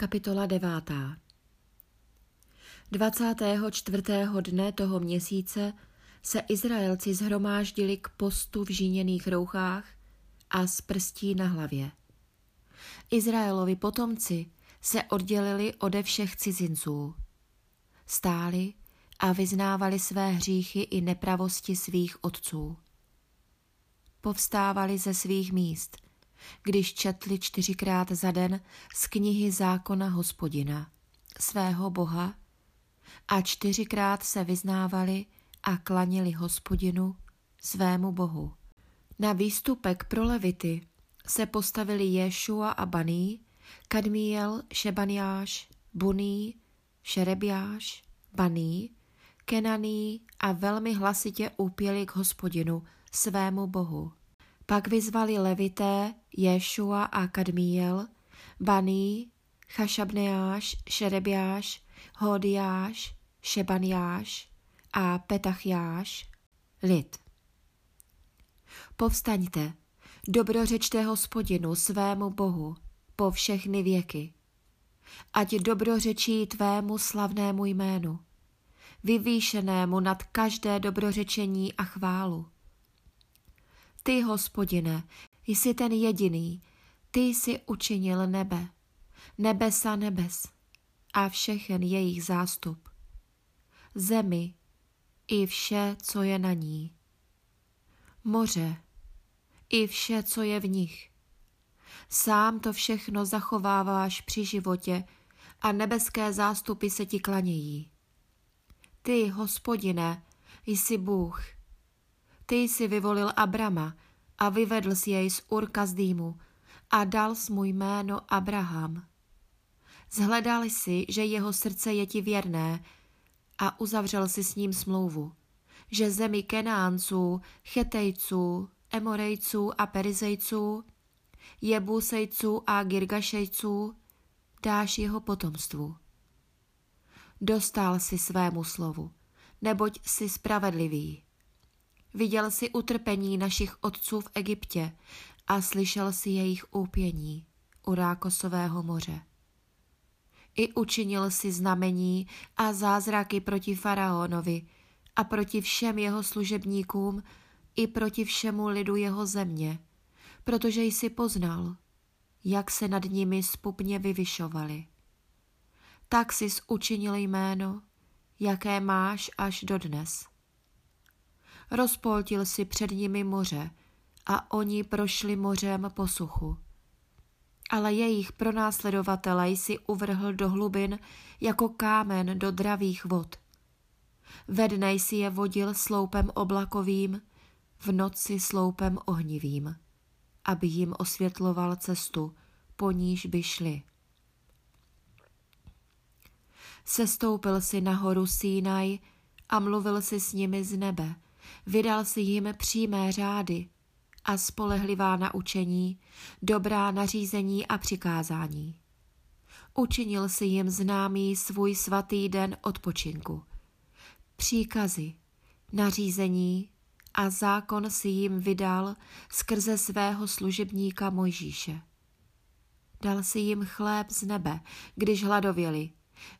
Kapitola devátá 24. dne toho měsíce se Izraelci zhromáždili k postu v žíněných rouchách a s prstí na hlavě. Izraelovi potomci se oddělili ode všech cizinců. Stáli a vyznávali své hříchy i nepravosti svých otců. Povstávali ze svých míst – když četli čtyřikrát za den z knihy zákona hospodina, svého boha, a čtyřikrát se vyznávali a klanili hospodinu, svému bohu. Na výstupek pro levity se postavili Ješua a Baný, Kadmiel, Šebaniáš, Buný, Šerebiáš, Baný, Kenaný a velmi hlasitě úpěli k hospodinu, svému bohu. Pak vyzvali levité Ješua a Kadmiel, Baný, Chašabneáš, Šerebiáš, Hodiáš, Šebaniáš a Petachjáš, lid. Povstaňte, dobrořečte hospodinu svému bohu po všechny věky. Ať dobrořečí tvému slavnému jménu, vyvýšenému nad každé dobrořečení a chválu ty, hospodine, jsi ten jediný, ty jsi učinil nebe, nebesa nebes a všechen jejich zástup, zemi i vše, co je na ní, moře i vše, co je v nich. Sám to všechno zachováváš při životě a nebeské zástupy se ti klanějí. Ty, hospodine, jsi Bůh, ty jsi vyvolil Abrama a vyvedl si jej z Urka z dýmu a dal s můj jméno Abraham. Zhledal si, že jeho srdce je ti věrné a uzavřel si s ním smlouvu, že zemi Kenánců, Chetejců, Emorejců a Perizejců, Jebusejců a Girgašejců dáš jeho potomstvu. Dostal si svému slovu, neboť si spravedlivý. Viděl si utrpení našich otců v Egyptě a slyšel si jejich úpění u Rákosového moře. I učinil si znamení a zázraky proti faraonovi a proti všem jeho služebníkům i proti všemu lidu jeho země, protože jsi poznal, jak se nad nimi spupně vyvyšovali. Tak jsi učinil jméno, jaké máš až dodnes rozpoltil si před nimi moře a oni prošli mořem po suchu. Ale jejich pronásledovatelé si uvrhl do hlubin jako kámen do dravých vod. Ve dne si je vodil sloupem oblakovým, v noci sloupem ohnivým, aby jim osvětloval cestu, po níž by šli. Sestoupil si nahoru Sínaj a mluvil si s nimi z nebe, vydal si jim přímé řády a spolehlivá naučení, dobrá nařízení a přikázání. Učinil si jim známý svůj svatý den odpočinku. Příkazy, nařízení a zákon si jim vydal skrze svého služebníka Mojžíše. Dal si jim chléb z nebe, když hladověli,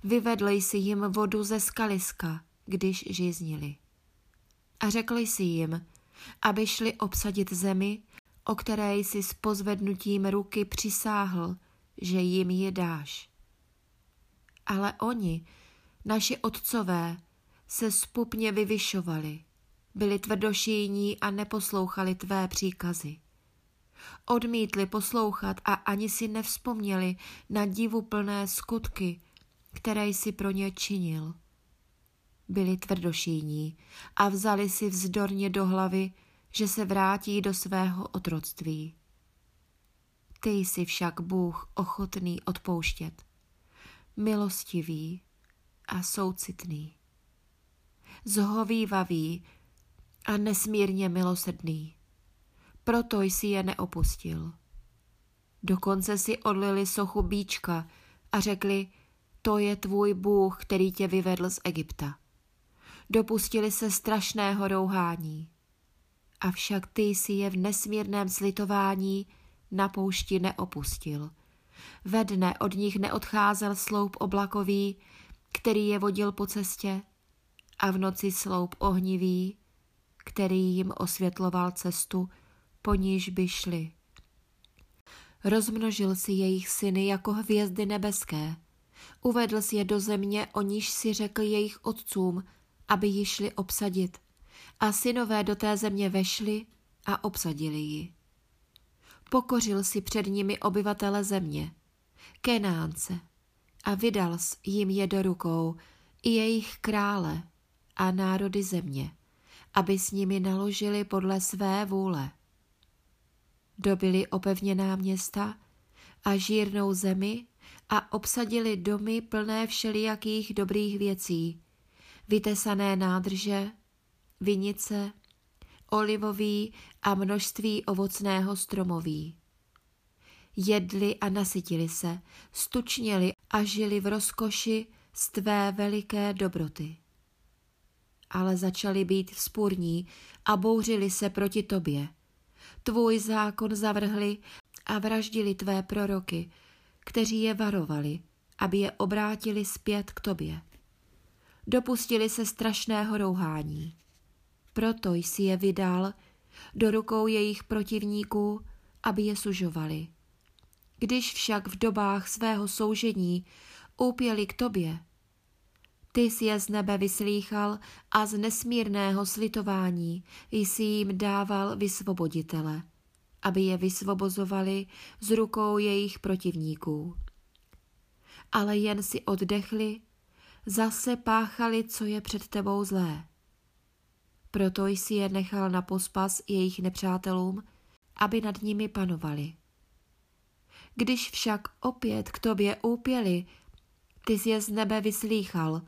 vyvedl si jim vodu ze skaliska, když žíznili a řekl jsi jim, aby šli obsadit zemi, o které jsi s pozvednutím ruky přisáhl, že jim je dáš. Ale oni, naši otcové, se spupně vyvyšovali, byli tvrdošíní a neposlouchali tvé příkazy. Odmítli poslouchat a ani si nevzpomněli na divuplné skutky, které jsi pro ně činil byli tvrdošíní a vzali si vzdorně do hlavy, že se vrátí do svého otroctví. Ty jsi však Bůh ochotný odpouštět, milostivý a soucitný, zhovývavý a nesmírně milosedný. Proto jsi je neopustil. Dokonce si odlili sochu bíčka a řekli, to je tvůj Bůh, který tě vyvedl z Egypta dopustili se strašného rouhání. Avšak ty si je v nesmírném slitování na poušti neopustil, Ve dne od nich neodcházel sloup oblakový, který je vodil po cestě, a v noci sloup ohnivý, který jim osvětloval cestu, po níž by šli. Rozmnožil si jejich syny jako hvězdy nebeské. Uvedl si je do země, o níž si řekl jejich otcům, aby ji šli obsadit. A synové do té země vešli a obsadili ji. Pokořil si před nimi obyvatele země, Kenánce, a vydal jim je do rukou, i jejich krále a národy země, aby s nimi naložili podle své vůle dobili opevněná města a žírnou zemi a obsadili domy plné všelijakých dobrých věcí, vytesané nádrže, vinice, olivový a množství ovocného stromoví. Jedli a nasytili se, stučněli a žili v rozkoši z tvé veliké dobroty. Ale začali být vzpůrní a bouřili se proti tobě – tvůj zákon zavrhli a vraždili tvé proroky, kteří je varovali, aby je obrátili zpět k tobě. Dopustili se strašného rouhání. Proto jsi je vydal do rukou jejich protivníků, aby je sužovali. Když však v dobách svého soužení úpěli k tobě, ty jsi je z nebe vyslýchal a z nesmírného slitování jsi jim dával vysvoboditele, aby je vysvobozovali z rukou jejich protivníků. Ale jen si oddechli, zase páchali, co je před tebou zlé. Proto jsi je nechal na pospas jejich nepřátelům, aby nad nimi panovali. Když však opět k tobě úpěli, ty jsi je z nebe vyslýchal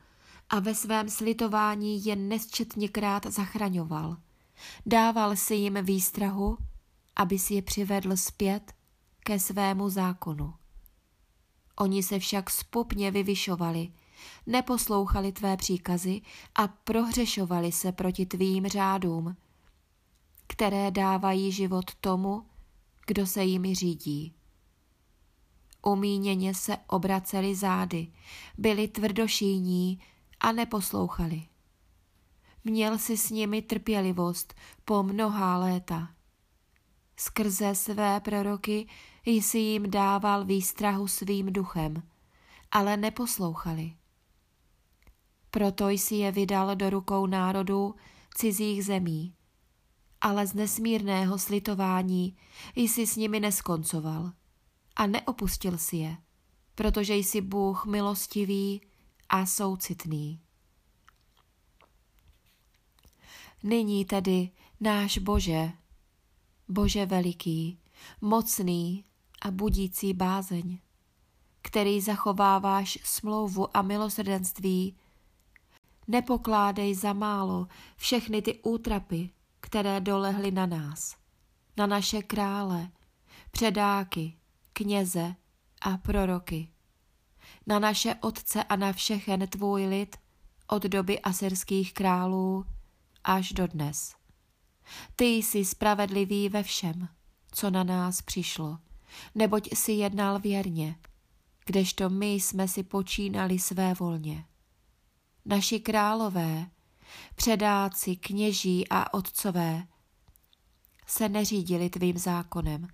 a ve svém slitování je nesčetněkrát zachraňoval. Dával si jim výstrahu, aby si je přivedl zpět ke svému zákonu. Oni se však spupně vyvyšovali, neposlouchali tvé příkazy a prohřešovali se proti tvým řádům, které dávají život tomu, kdo se jimi řídí. Umíněně se obraceli zády, byli tvrdošíní a neposlouchali. Měl si s nimi trpělivost po mnohá léta. Skrze své proroky jsi jim dával výstrahu svým duchem, ale neposlouchali. Proto jsi je vydal do rukou národů cizích zemí, ale z nesmírného slitování jsi s nimi neskoncoval a neopustil si je, protože jsi Bůh milostivý a soucitný. Nyní tedy náš Bože, Bože veliký, mocný a budící bázeň, který zachováváš smlouvu a milosrdenství, nepokládej za málo všechny ty útrapy, které dolehly na nás, na naše krále, předáky, kněze a proroky na naše otce a na všechen tvůj lid od doby asyrských králů až do dnes. Ty jsi spravedlivý ve všem, co na nás přišlo, neboť si jednal věrně, kdežto my jsme si počínali své volně. Naši králové, předáci, kněží a otcové se neřídili tvým zákonem,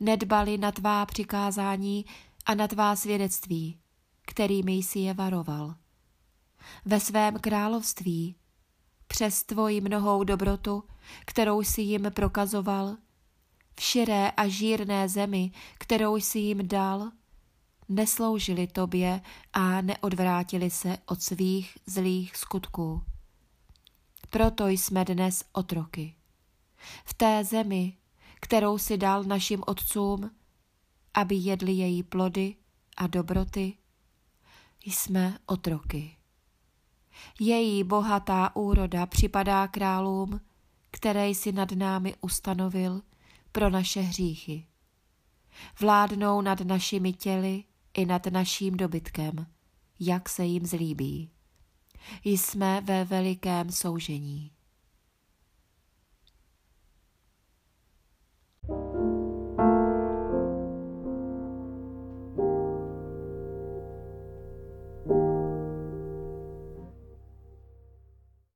nedbali na tvá přikázání a na tvá svědectví, kterými jsi je varoval. Ve svém království, přes tvoji mnohou dobrotu, kterou jsi jim prokazoval, v širé a žírné zemi, kterou jsi jim dal, nesloužili tobě a neodvrátili se od svých zlých skutků. Proto jsme dnes otroky. V té zemi, kterou si dal našim otcům, aby jedli její plody a dobroty, jsme otroky. Její bohatá úroda připadá králům, které jsi nad námi ustanovil pro naše hříchy. Vládnou nad našimi těly i nad naším dobytkem, jak se jim zlíbí. Jsme ve velikém soužení.